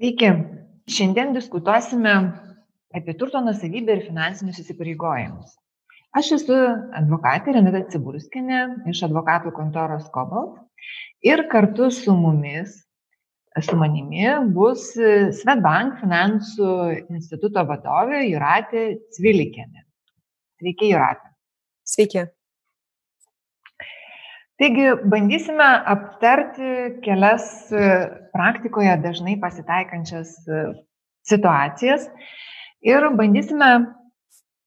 Sveiki. Šiandien diskutuosime apie turto nusavybę ir finansinius įsipareigojimus. Aš esu advokatė Renata Cibulskinė iš advokatų kontoros Cobalt ir kartu su mumis, su manimi bus Svetbank finansų instituto vadovė Juratė Cvilikienė. Sveiki, Juratė. Sveiki. Taigi bandysime aptarti kelias e, praktikoje dažnai pasitaikančias e, situacijas ir bandysime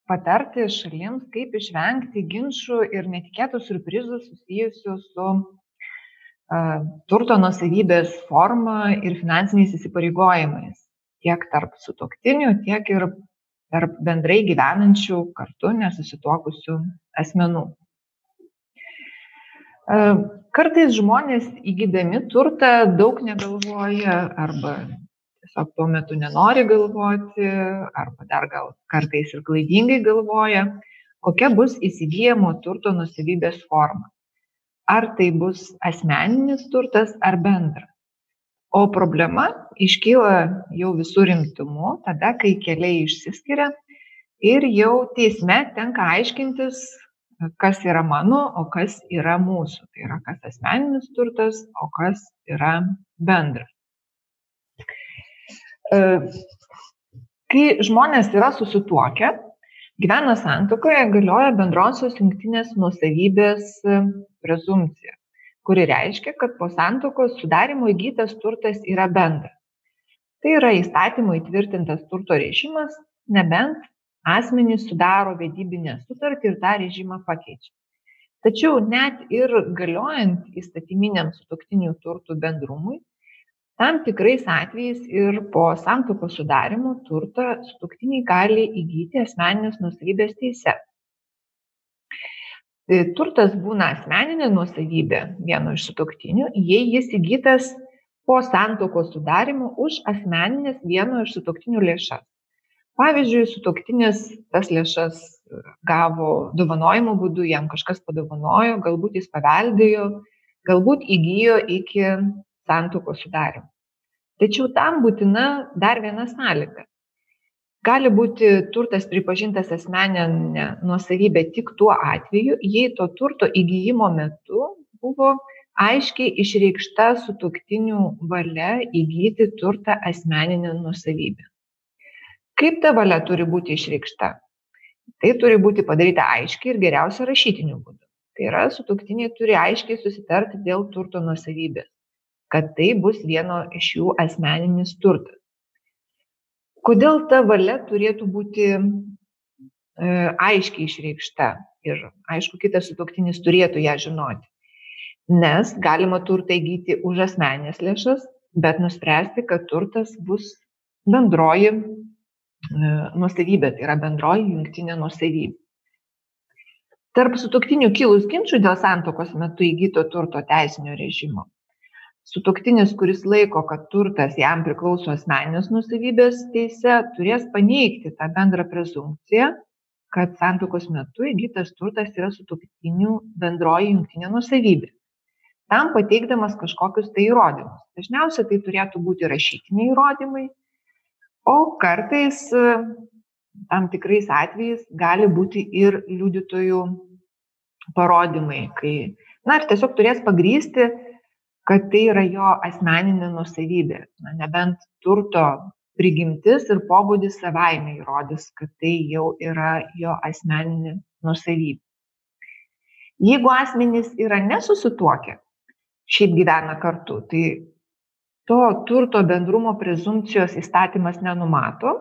patarti šalims, kaip išvengti ginčių ir netikėtų surprizų susijusių su uh, turto nusavybės forma ir finansiniais įsipareigojimais tiek tarp sutoktinių, tiek ir tarp bendrai gyvenančių kartu nesusituokusių asmenų. Kartais žmonės įgydami turtą daug negalvoja arba tiesiog tuo metu nenori galvoti, arba dar gal kartais ir klaidingai galvoja, kokia bus įsigijamo turto nusivybės forma. Ar tai bus asmeninis turtas ar bendras. O problema iškyla jau visų rimtumu, tada, kai keliai išsiskiria ir jau teisme tenka aiškintis, kas yra mano, o kas yra mūsų. Tai yra kas asmeninis turtas, o kas yra bendras. E, kai žmonės yra susituokę, gyvena santokoje, galioja bendrosios jungtinės nusavybės prezumcija, kuri reiškia, kad po santokos sudarimo įgytas turtas yra bendras. Tai yra įstatymo įtvirtintas turto režimas, nebent asmenys sudaro vedybinę sutartį ir tą režimą pakeičia. Tačiau net ir galiojant įstatyminiam sutoktinių turtų bendrumui, tam tikrais atvejais ir po santokos sudarimo turtą sutoktiniai gali įgyti asmeninės nusavybės teise. Tai turtas būna asmeninė nusavybė vieno iš sutoktinių, jei jis įgytas po santokos sudarimo už asmeninės vieno iš sutoktinių lėšas pavyzdžiui sutuoktinis tas lėšas gavo dovanojimo būdu jam kažkas padovanojo galbūt jis paveldėjo galbūt įgijo iki santuokos sudarymo. Tačiau tam būtina dar viena sąlyga. Gali būti turtas pripažintas asmenine nuosavybe tik tuo atveju jei to turto įgijimo metu buvo aiškiai išreikšta sutuoktinių valia įgyti turtą asmenine nuosavybe kaip ta valia turi būti išreikšta. Tai turi būti padaryta aiškiai ir geriausia rašytiniu būdu. Tai yra sutuoktiniai turi aiškiai susitarti dėl turto nuosavybės kad tai bus vieno iš jų asmeninis turtas. Kodėl ta valia turėtų būti e, aiškiai išreikšta? Ir aišku kitas sutuoktinis turėtų ją žinoti. Nes galima turtą įgyti už asmenines lėšas bet nuspręsti kad turtas bus bendroji nuosavybė, tai yra bendroji jungtinė nuosavybė. Tarp sutoktinių kilus ginčių dėl santokos metu įgyto turto teisinio režimo. Sutoktinis, kuris laiko, kad turtas jam priklauso asmeninės nusavybės teise, turės paneigti tą bendrą prezumpciją, kad santokos metu įgytas turtas yra sutoktinių bendroji jungtinė nusavybė. Tam pateikdamas kažkokius tai įrodymus. Dažniausiai tai turėtų būti rašytiniai įrodymai, o kartais tam tikrais atvejais gali būti ir liudytojų parodymai, kai, na, ir tiesiog turės pagrysti, kad tai yra jo asmeninė nusavybė. Na, nebent turto prigimtis ir pobūdis savaime įrodys, kad tai jau yra jo asmeninė nusavybė. Jeigu asmenys yra nesusituokę, šiaip gyvena kartu, tai to turto bendrumo prezumpcijos įstatymas nenumato,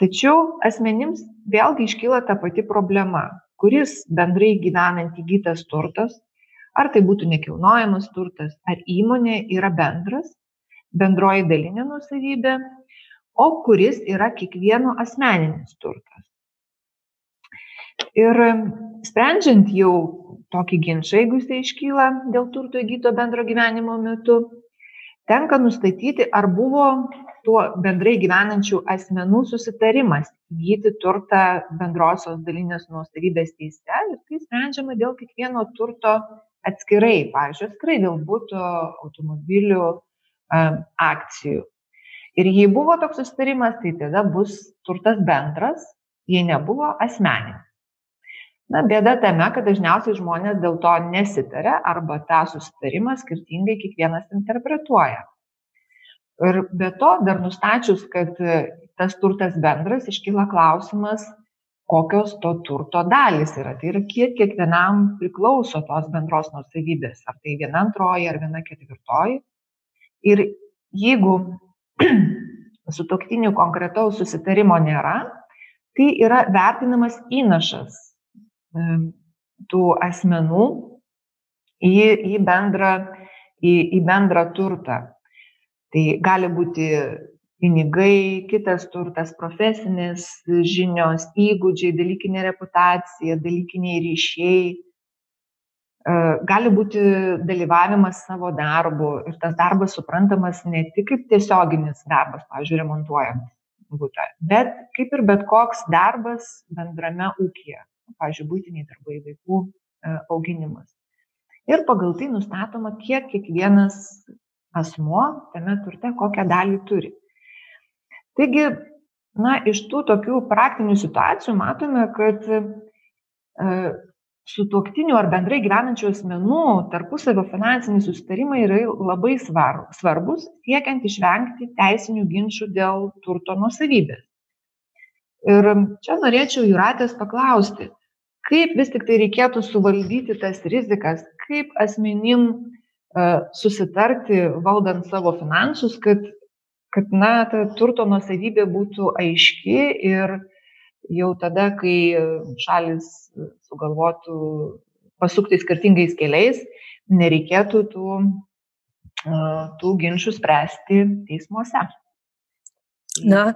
tačiau asmenims vėlgi iškyla ta pati problema, kuris bendrai gyvenant įgytas turtas, ar tai būtų nekilnojamas turtas, ar įmonė yra bendras, bendroji dalinė nusavybė, o kuris yra kiekvieno asmeninis turtas. Ir sprendžiant jau tokį ginčą, jeigu jisai iškyla dėl turto įgyto bendro gyvenimo metu, tenka nustatyti ar buvo tuo bendrai gyvenančių asmenų susitarimas įgyti turtą bendrosios dalinės nuosavybės teise ir tai sprendžiama dėl kiekvieno turto atskirai, pavyzdžiui, atskirai dėl būtų, automobilių, akcijų. Ir jei buvo toks susitarimas, tai tada bus turtas bendras, jei nebuvo asmeninis. Na, bėda tame, kad dažniausiai žmonės dėl to nesitarė arba tą susitarimą skirtingai kiekvienas interpretuoja. Ir be to, dar nustačius, kad tas turtas bendras, iškyla klausimas, kokios to turto dalys yra. Tai yra, kiek kiekvienam priklauso tos bendros nusavybės. Ar tai viena antroji, ar viena ketvirtoji. Ir jeigu su toktiniu konkretaus susitarimo nėra, tai yra vertinamas įnašas tų asmenų į, į, bendrą, į, į bendrą turtą. Tai gali būti pinigai, kitas turtas, profesinis žinios, įgūdžiai, dalykinė reputacija, dalykiniai ryšiai. E, gali būti dalyvavimas savo darbu ir tas darbas suprantamas ne tik kaip tiesioginis darbas, pavyzdžiui, remontuojant būtą, bet kaip ir bet koks darbas bendrame ūkija pavyzdžiui, būtiniai darbai, vaikų e, auginimas. Ir pagal tai nustatoma, kiek kiekvienas asmuo tame turte kokią dalį turi. Taigi, na, iš tų tokių praktinių situacijų matome, kad e, su tuoktiniu ar bendrai gyvenančių asmenų tarpusavio finansiniai susitarimai yra labai svarbus, siekiant išvengti teisinių ginčių dėl turto nusavybės. Ir čia norėčiau Juratės paklausti, kaip vis tik tai reikėtų suvaldyti tas rizikas, kaip asmenim uh, susitarti valdant savo finansus, kad, kad na, ta turto nusavybė būtų aiški ir jau tada, kai šalis sugalvotų pasukti skirtingais keliais, nereikėtų tų, uh, tų ginčių spręsti teismuose. Na, E,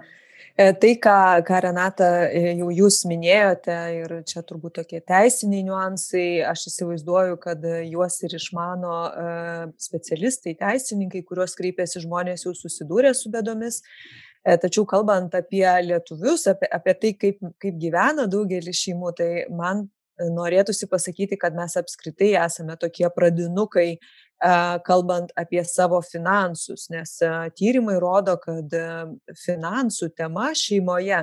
tai, ką, ką Renata e, jau jūs minėjote, ir čia turbūt tokie teisiniai niuansai, aš įsivaizduoju, kad juos ir išmano e, specialistai, teisininkai, kuriuos kreipiasi žmonės jau susidūrė su bedomis. Tačiau kalbant apie lietuvius, apie, apie tai, kaip, kaip gyvena daugelis šeimų, tai man norėtųsi pasakyti, kad mes apskritai esame tokie pradinukai kalbant apie savo finansus, nes tyrimai rodo, kad finansų tema šeimoje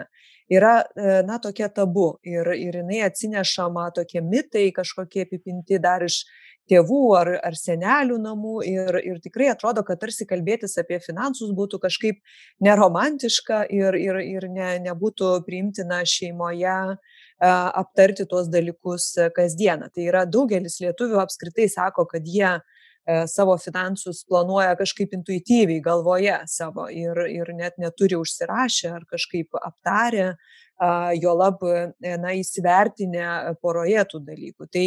yra, na, tokia tabu ir, ir jinai atsinešama tokie mitai kažkokie apipinti dar iš tėvų ar, ar senelių namų ir, ir tikrai atrodo, kad tarsi kalbėtis apie finansus būtų kažkaip neromantiška ir, ir, ir ne, nebūtų priimtina šeimoje aptarti tuos dalykus kasdieną. Tai yra daugelis lietuvių apskritai sako, kad jie E, savo finansus planuoja kažkaip intuityviai galvoje savo ir, ir net neturi užsirašę ar kažkaip aptarę, jo lab, e, na, įsivertinę poroje tų dalykų. Tai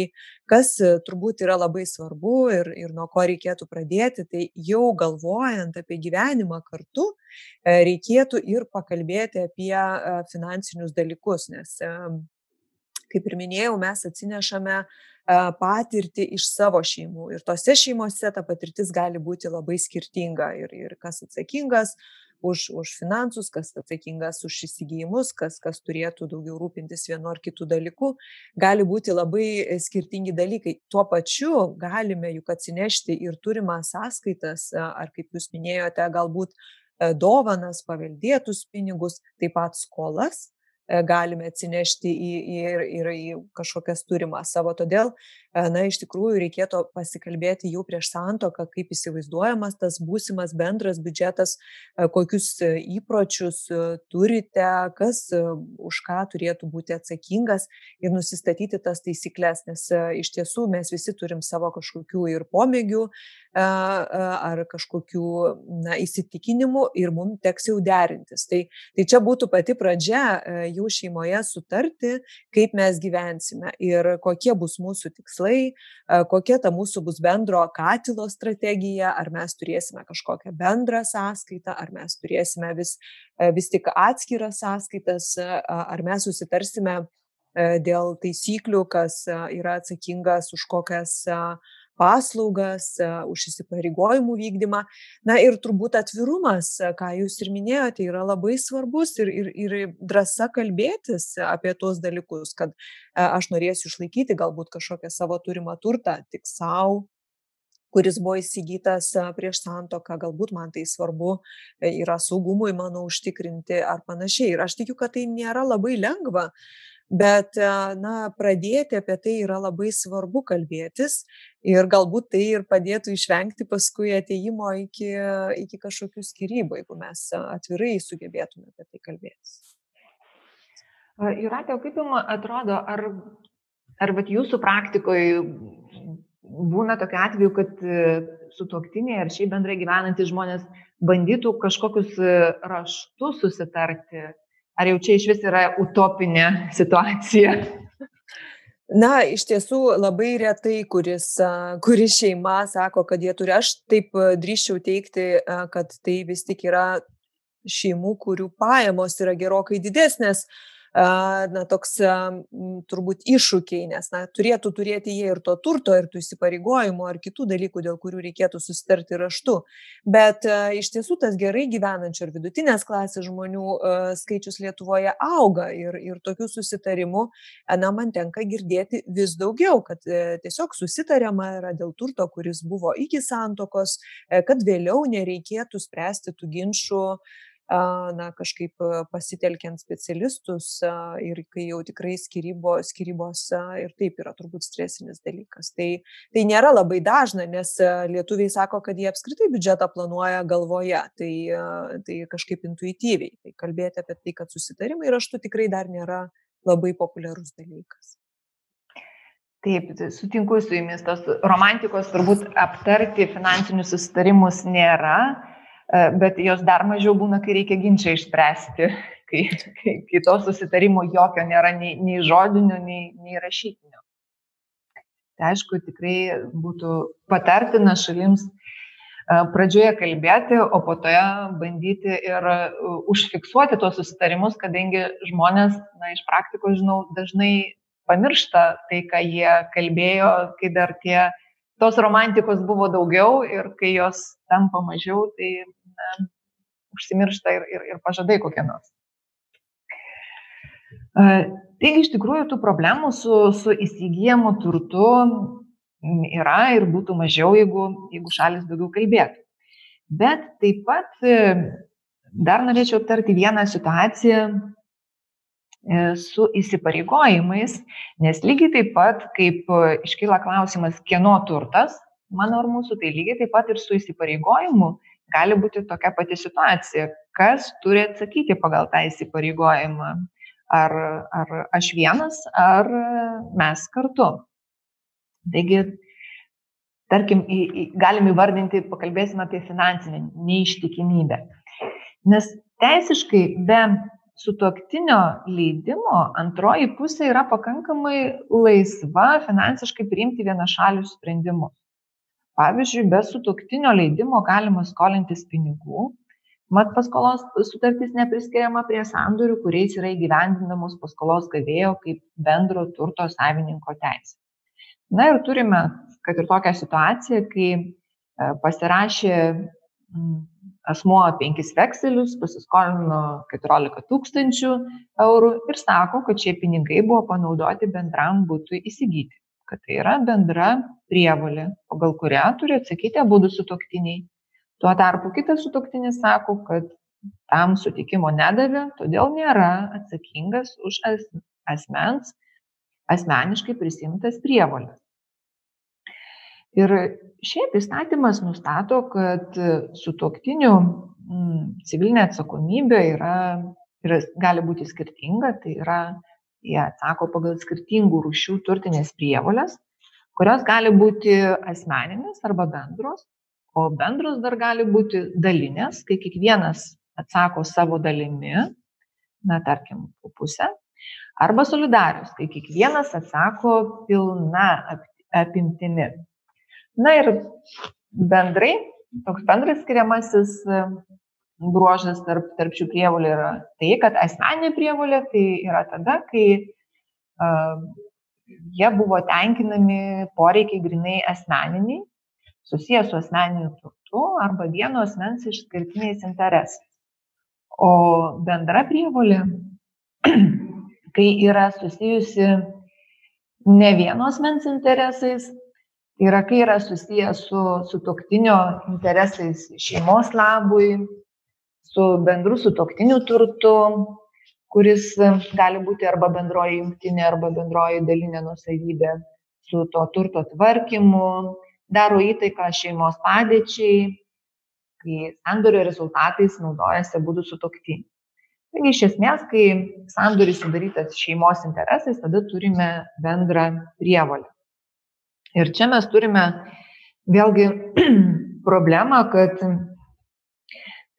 kas e, turbūt yra labai svarbu ir, ir nuo ko reikėtų pradėti, tai jau galvojant apie gyvenimą kartu, reikėtų ir pakalbėti apie finansinius dalykus, nes kaip ir minėjau, mes atsinešame patirtį iš savo šeimų. Ir tose šeimose ta patirtis gali būti labai skirtinga. Ir, ir kas atsakingas už, už finansus, kas atsakingas už įsigijimus, kas, kas turėtų daugiau rūpintis vienu ar kitu dalyku, gali būti labai e, skirtingi dalykai. Tuo pačiu galime juk atsinešti ir turimą sąskaitas, ar kaip jūs minėjote, galbūt e, dovanas, paveldėtus pinigus, taip pat skolas galime atsinešti į, į, ir į kažkokias turimas savo. Todėl, na, iš tikrųjų reikėtų pasikalbėti jau prieš santoką, kaip įsivaizduojamas tas būsimas bendras biudžetas, e, kokius įpročius turite, kas už ką turėtų būti atsakingas ir nusistatyti tas taisyklės, nes iš tiesų mes visi turim savo kažkokių ir pomėgių, ar kažkokių na, įsitikinimų ir mums teks jau derintis. Tai, tai čia būtų pati pradžia jų šeimoje sutarti, kaip mes gyvensime ir kokie bus mūsų tikslai, kokia ta mūsų bus bendro katilo strategija, ar mes turėsime kažkokią bendrą sąskaitą, ar mes turėsime vis, vis tik atskiras sąskaitas, ar mes susitarsime dėl taisyklių, kas yra atsakingas už kokias paslaugas, už įsipareigojimų vykdymą. Na ir turbūt atvirumas, ką jūs ir minėjote, yra labai svarbus ir, ir, ir drąsa kalbėtis apie tuos dalykus, kad aš norėsiu išlaikyti galbūt kažkokią savo turimą turtą tik savo kuris buvo įsigytas prieš santoką, galbūt man tai svarbu e, yra saugumui mano užtikrinti ar panašiai. Ir aš tikiu, kad tai nėra labai lengva, bet na, pradėti apie tai yra labai svarbu kalbėtis ir galbūt tai ir padėtų išvengti paskui ateimo iki, iki kažkokių skirybų, jeigu mes atvirai sugebėtume apie tai kalbėtis. Juratė, kaip jums atrodo, ar, ar jūsų praktikoje būna tokiu atveju, kad e, sutoktiniai ar šiaip bendrai gyvenantys žmonės bandytų kažkokius e, raštus susitarti, ar jau čia iš vis yra utopinė situacija? Na, iš tiesų labai retai, kuris, kuris šeima sako, kad jie turi. Aš taip drįščiau teikti, kad tai vis tik yra šeimų, kurių pajamos yra gerokai didesnės na, toks turbūt iššūkiai, nes na, turėtų turėti jie ir to turto, ir tų įsipareigojimų, ar kitų dalykų, dėl kurių reikėtų susitarti raštu. Bet iš tiesų tas gerai gyvenančių ir vidutinės klasės žmonių skaičius Lietuvoje auga ir, ir tokių susitarimų, na, man tenka girdėti vis daugiau, kad e, tiesiog susitariama yra dėl turto, kuris buvo iki santokos, e, kad vėliau nereikėtų spręsti tų ginčių na, kažkaip pasitelkiant specialistus ir kai jau tikrai skirybo, skirybos ir taip yra turbūt stresinis dalykas. Tai, tai nėra labai dažna, nes lietuviai sako, kad jie apskritai biudžetą planuoja galvoje, tai, tai kažkaip intuityviai. Tai kalbėti apie tai, kad susitarimai raštu tikrai dar nėra labai populiarus dalykas. Taip, sutinku su jumis, tos romantikos turbūt aptarti finansinius susitarimus nėra, bet jos dar mažiau būna, kai reikia ginčią išspręsti, kai, kai, kai to susitarimo jokio nėra nei, nei žodinio, nei, nei rašytinio. Tai aišku, tikrai būtų patartina šalims e, pradžioje kalbėti, o po toje bandyti ir e, užfiksuoti tuos susitarimus, kadangi žmonės, na, iš praktikos žinau, dažnai pamiršta tai, ką jie kalbėjo, kai dar tie tos romantikos buvo daugiau ir kai jos tampa mažiau, tai na, užsimiršta ir, ir, ir pažadai kokie nors. Taigi iš tikrųjų tų problemų su, su įsigijamu turtu yra ir būtų mažiau, jeigu, jeigu šalis daugiau kalbėtų. Bet taip pat e, dar norėčiau aptarti vieną situaciją e, su įsipareigojimais, nes lygiai taip pat, kaip iškyla klausimas, kieno turtas, mano ar mūsų, tai lygiai taip pat ir su įsipareigojimu gali būti tokia pati situacija. Kas turi atsakyti pagal tą įsipareigojimą? Ar, ar aš vienas, ar mes kartu? Taigi, tarkim, į, į, galim įvardinti, pakalbėsime apie finansinę neištikimybę. Nes teisiškai be sutuoktinio leidimo antroji pusė yra pakankamai laisva finansiškai priimti vienašalius sprendimus. Pavyzdžiui, be sutuoktinio leidimo galima skolintis pinigų, mat paskolos sutartis nepriskiriama prie sandorių, kuriais yra įgyvendinamos paskolos gavėjo kaip bendro turto savininko teisė. Na ir turime, kad ir tokią situaciją, kai e, pasirašė asmuo penkis vekselius, pasiskolino 14 tūkstančių eurų ir sako, kad šie pinigai buvo panaudoti bendram būtui įsigyti kad tai yra bendra prievolė, pagal kurią turi atsakyti abu sutoktiniai. Tuo tarpu kitas sutoktinis sako, kad tam sutikimo nedavė, todėl nėra atsakingas už asmens asmeniškai prisimtas prievolės. Ir šiaip įstatymas nustato, kad sutoktinių mm, civilinė atsakomybė yra, yra, gali būti skirtinga, tai yra Jie atsako pagal skirtingų rūšių turtinės prievolės, kurios gali būti asmeninės arba bendros, o bendros dar gali būti dalinės, kai kiekvienas atsako savo dalimi, na, tarkim, pusę, arba solidarius, kai kiekvienas atsako pilna apimtimi. Na ir bendrai, toks bendras skiriamasis bruožas tarp, tarp šių prievolių yra tai, kad asmeninė prievolė tai yra tada, kai uh, jie buvo tenkinami poreikiai grinai asmeniniai, susijęs su asmeniniu turtu arba vieno asmens išskirtiniais interesais. O bendra prievolė, kai yra susijusi ne vieno asmens interesais, Tai yra, kai yra susijęs su, su toktinio interesais šeimos labui, su bendru su toktiniu turtu, kuris gali būti arba bendroji jungtinė, arba bendroji dalinė nusavybė, su to turto tvarkymu, daro įtaiką šeimos padėčiai, kai sandorio rezultatais naudojasi būdų sutoktiniai. Taigi iš esmės, kai sandoris sudarytas šeimos interesais, tada turime bendrą prievalę. Ir čia mes turime vėlgi problemą, kad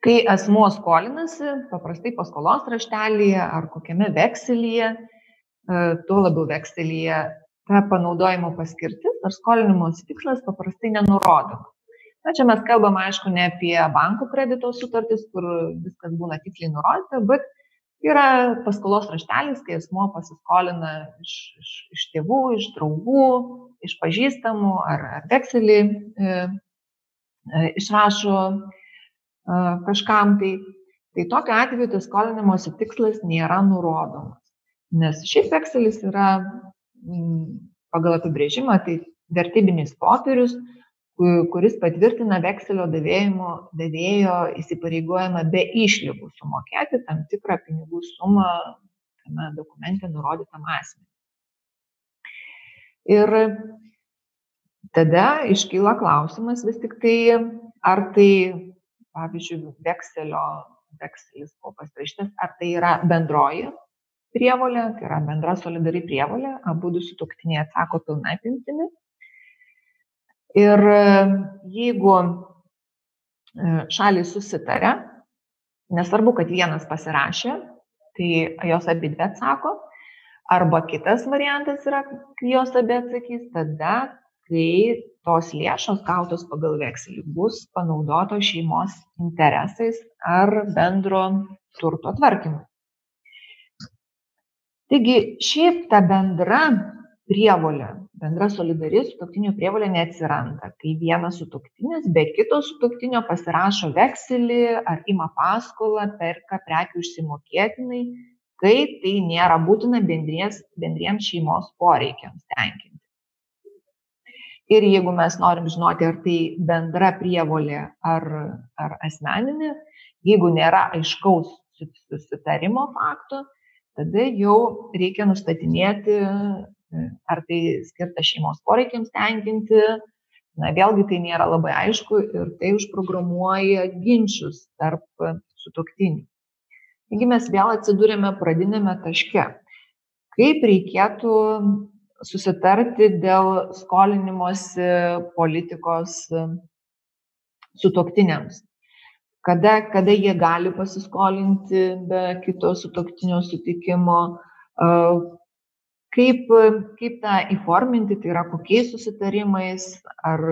kai asmuo skolinasi, paprastai paskolos raštelėje ar kokiame vekselyje, e, tuo labiau vekselyje ta panaudojimo paskirtis ar skolinimosi tikslas paprastai nenurodoma. Na, čia mes kalbam, aišku, ne apie bankų kredito sutartis, kur viskas būna tiksliai nurodyta, bet yra paskolos raštelis, kai asmuo pasiskolina iš, iš, iš tėvų, iš draugų, iš pažįstamų ar, ar vekselį e, e, išrašo kažkam tai. Tai tokiu atveju tas skolinimosi tikslas nėra nurodomas. Nes šiaip vekselis yra pagal apibrėžimą tai vertybinis popierius, kuris patvirtina vekselio davėjimo, davėjo įsipareigojimą be išlygų sumokėti tam tikrą pinigų sumą tame dokumente nurodytam asmeniui. Ir tada iškyla klausimas vis tik tai, ar tai, pavyzdžiui, vekselio, vekselis buvo pasirašytas, ar tai yra bendroji prievolė, tai yra bendra solidari prievolė, abu du sutoktiniai atsako pilna apimtimi. Ir e, jeigu e, šalis susitarė, nesvarbu, kad vienas pasirašė, tai jos abi dvi atsako, arba kitas variantas yra, kai jos abi atsakys, tada, kai tos lėšos gautos pagal vekselį bus panaudotos šeimos interesais ar bendro turto tvarkymui. Taigi šiaip ta bendra prievolė, bendra solidari sutoktinių prievolė neatsiranda, kai vienas sutoktinis be kito sutoktinio pasirašo vekselį ar ima paskolą, perka prekių išsimokėtinai, kai tai nėra būtina bendries, bendriems šeimos poreikiams tenkinti. Ir jeigu mes norim žinoti, ar tai bendra prievolė ar, ar asmeninė, jeigu nėra aiškaus susitarimo fakto, tada jau reikia nustatinėti, ar tai skirta šeimos poreikiams tenkinti. Na, vėlgi tai nėra labai aišku ir tai užprogramuoja ginčius tarp sutoktinių. Taigi mes vėl atsidūrėme pradinėme taške. Kaip reikėtų susitarti dėl skolinimosi politikos sutoktiniams? kada, kada jie gali pasiskolinti be kito sutoktinio sutikimo, kaip, kaip tą įforminti, tai yra kokiais susitarimais, ar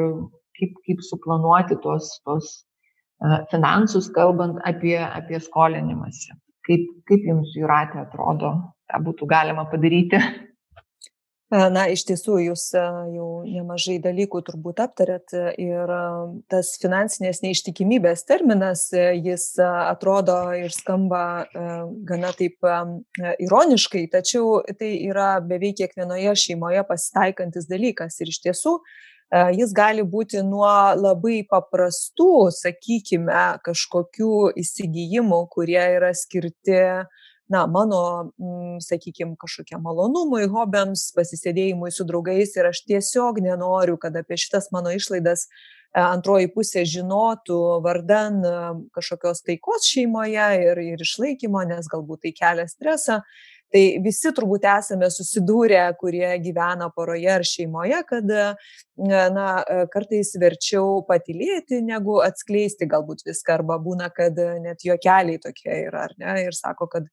kaip, kaip suplanuoti tuos, tuos finansus, kalbant apie, apie skolinimąsi. Kaip, kaip jums, Juratė, atrodo, tą būtų galima padaryti? Na, iš tiesų, jūs jau nemažai dalykų turbūt aptarėt ir tas finansinės neištikimybės terminas, jis atrodo ir skamba gana taip ironiškai, tačiau tai yra beveik kiekvienoje šeimoje pasitaikantis dalykas ir iš tiesų jis gali būti nuo labai paprastų, sakykime, kažkokių įsigijimų, kurie yra skirti na mano mm, sakykim kažkokiem malonumui hobiams pasisėdėjimui su draugais ir aš tiesiog nenoriu kad apie šitas mano išlaidas e, antroji pusė žinotų vardan e, kažkokios taikos šeimoje ir, ir išlaikymo, nes galbūt tai kelia stresą. Tai visi turbūt esame susidūrę, kurie gyvena poroje ar šeimoje, kad na, kartais verčiau patylėti, negu atskleisti galbūt viską, arba būna, kad net juokeliai tokie yra, ar ne, ir sako, kad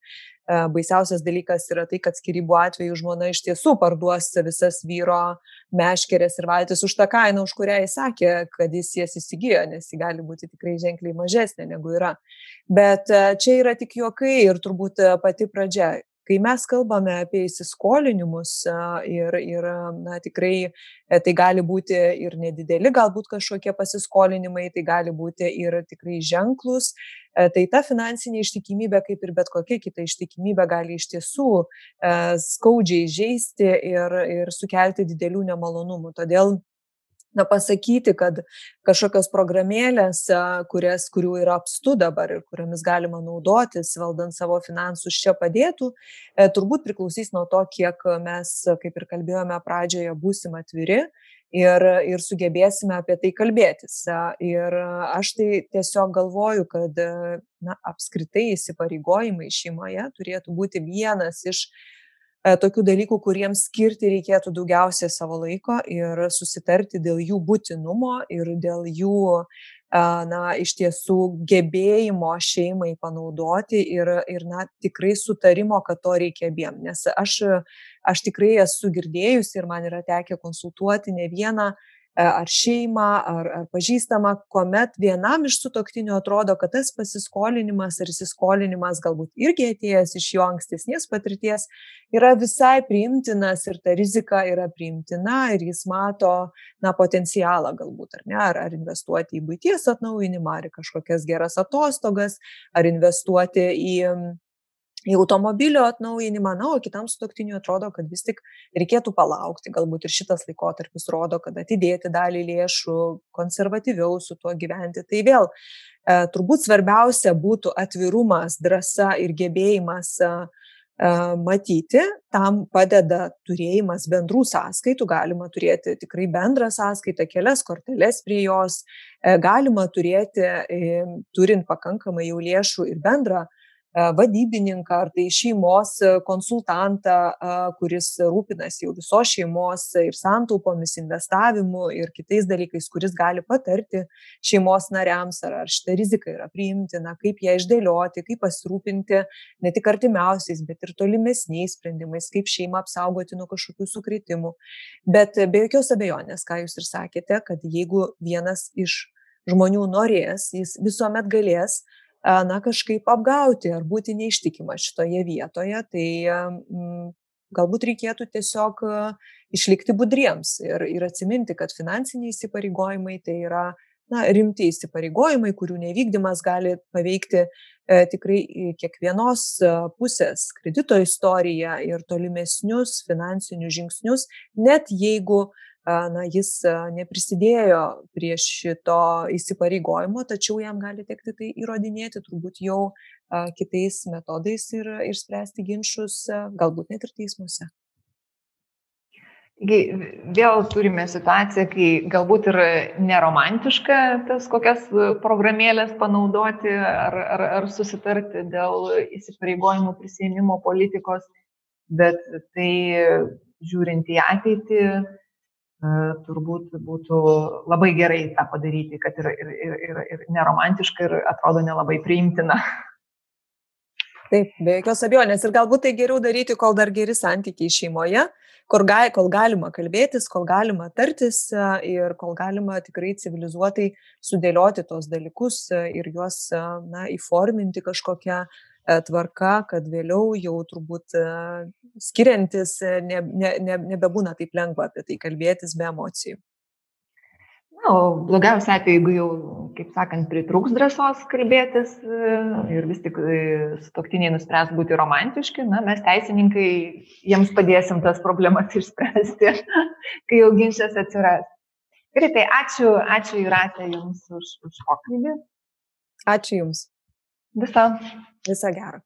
baisiausias dalykas yra tai, kad skirybų atveju žmona iš tiesų parduos visas vyro meškerės ir valtis už tą kainą, už kurią jis sakė, kad jis jas įsigijo, nes ji gali būti tikrai ženkliai mažesnė negu yra. Bet čia yra tik juokai ir turbūt pati pradžia kai mes kalbame apie įsiskolinimus ir, ir na, tikrai e, tai gali būti ir nedideli, galbūt kažkokie pasiskolinimai, tai gali būti ir tikrai ženklus, e, tai ta finansinė ištikimybė, kaip ir bet kokia kita ištikimybė, gali iš tiesų e, skaudžiai žaisti ir, ir sukelti didelių nemalonumų. Todėl na, pasakyti, kad kažkokios programėlės, kurias, kurių yra apstu dabar ir kuriamis galima naudotis, valdant savo finansus, čia padėtų, e, turbūt priklausys nuo to, kiek mes, kaip ir kalbėjome pradžioje, būsim atviri ir, ir sugebėsime apie tai kalbėtis. Ir aš tai tiesiog galvoju, kad na, apskritai įsipareigojimai šeimoje turėtų būti vienas iš tokių dalykų, kuriems skirti reikėtų daugiausiai savo laiko ir susitarti dėl jų būtinumo ir dėl jų, e, na, iš tiesų gebėjimo šeimai panaudoti ir, ir na, tikrai sutarimo, kad to reikia abiem. Nes aš, aš tikrai esu girdėjusi ir man yra tekę konsultuoti ne vieną E, ar šeimą, ar, ar pažįstamą, kuomet vienam iš sutoktinių atrodo, kad tas pasiskolinimas ar įsiskolinimas galbūt irgi atėjęs iš jo ankstesnės patirties yra visai priimtinas ir ta rizika yra priimtina ir jis mato na, potencialą galbūt, ar ne, ar, ar investuoti į būties atnaujinimą, ar į kažkokias geras atostogas, ar investuoti į į automobilio atnaujinimą, na, o kitam sutoktiniui atrodo, kad vis tik reikėtų palaukti, galbūt ir šitas laikotarpis rodo, kad atidėti dalį lėšų, konservatyviau su tuo gyventi. Tai vėl e, turbūt svarbiausia būtų atvirumas, drąsa ir gebėjimas e, e, matyti, tam padeda turėjimas bendrų sąskaitų, galima turėti tikrai bendrą sąskaitą, kelias korteles prie jos, e, galima turėti, e, turint pakankamai jau lėšų ir bendrą E, vadybininką ar tai šeimos konsultantą, kuris rūpinasi jau visos šeimos ir santaupomis, investavimu ir kitais dalykais, kuris gali patarti šeimos nariams, ar, ar šitą riziką yra priimtina, kaip ją išdėlioti, kaip pasirūpinti ne tik artimiausiais, bet ir tolimesniais sprendimais, kaip šeimą apsaugoti nuo kažkokių sukretimų. Bet be jokios abejonės, ką jūs ir sakėte, kad jeigu vienas iš žmonių norės, jis visuomet galės na, kažkaip apgauti ar būti neištikima šitoje vietoje, tai galbūt reikėtų tiesiog išlikti budriems ir, ir atsiminti, kad finansiniai įsipareigojimai tai yra na, rimti įsipareigojimai, kurių nevykdymas gali paveikti e, tikrai kiekvienos pusės kredito istoriją ir tolimesnius finansinius žingsnius, net jeigu na, jis neprisidėjo prie šito įsipareigojimo, tačiau jam gali tekti tai įrodinėti turbūt jau kitais metodais ir išspręsti ginčius, galbūt net ir teismuose. Taigi vėl turime situaciją, kai galbūt ir neromantiška tas kokias programėlės panaudoti ar, ar, ar susitarti dėl įsipareigojimų prisėmimo politikos, bet tai žiūrint į ateitį, turbūt būtų labai gerai tą padaryti, kad ir, ir, ir, ir, ir neromantiška ir atrodo nelabai priimtina. Taip, be jokios abejonės. Ir galbūt tai geriau daryti, kol dar geri santykiai šeimoje, kur gal, kol galima kalbėtis, kol galima tartis ir kol galima tikrai civilizuotai sudėlioti tos dalykus ir juos na, įforminti kažkokią E, tvarka, kad vėliau jau turbūt e, skiriantis e, ne, ne, ne, nebebūna taip lengva apie tai kalbėtis be emocijų. Na, o blogiausia atveju, jeigu jau, kaip sakant, pritrūks drąsos kalbėtis ir vis tik stoktiniai nuspręs būti romantiški, na, mes teisininkai jiems padėsim tas problemas išspręsti, kai jau ginčas atsiras. Gerai, tai ačiū, ačiū Juratė Jums už, už pokalbį. Ačiū Jums. Bis dann. Bis dann,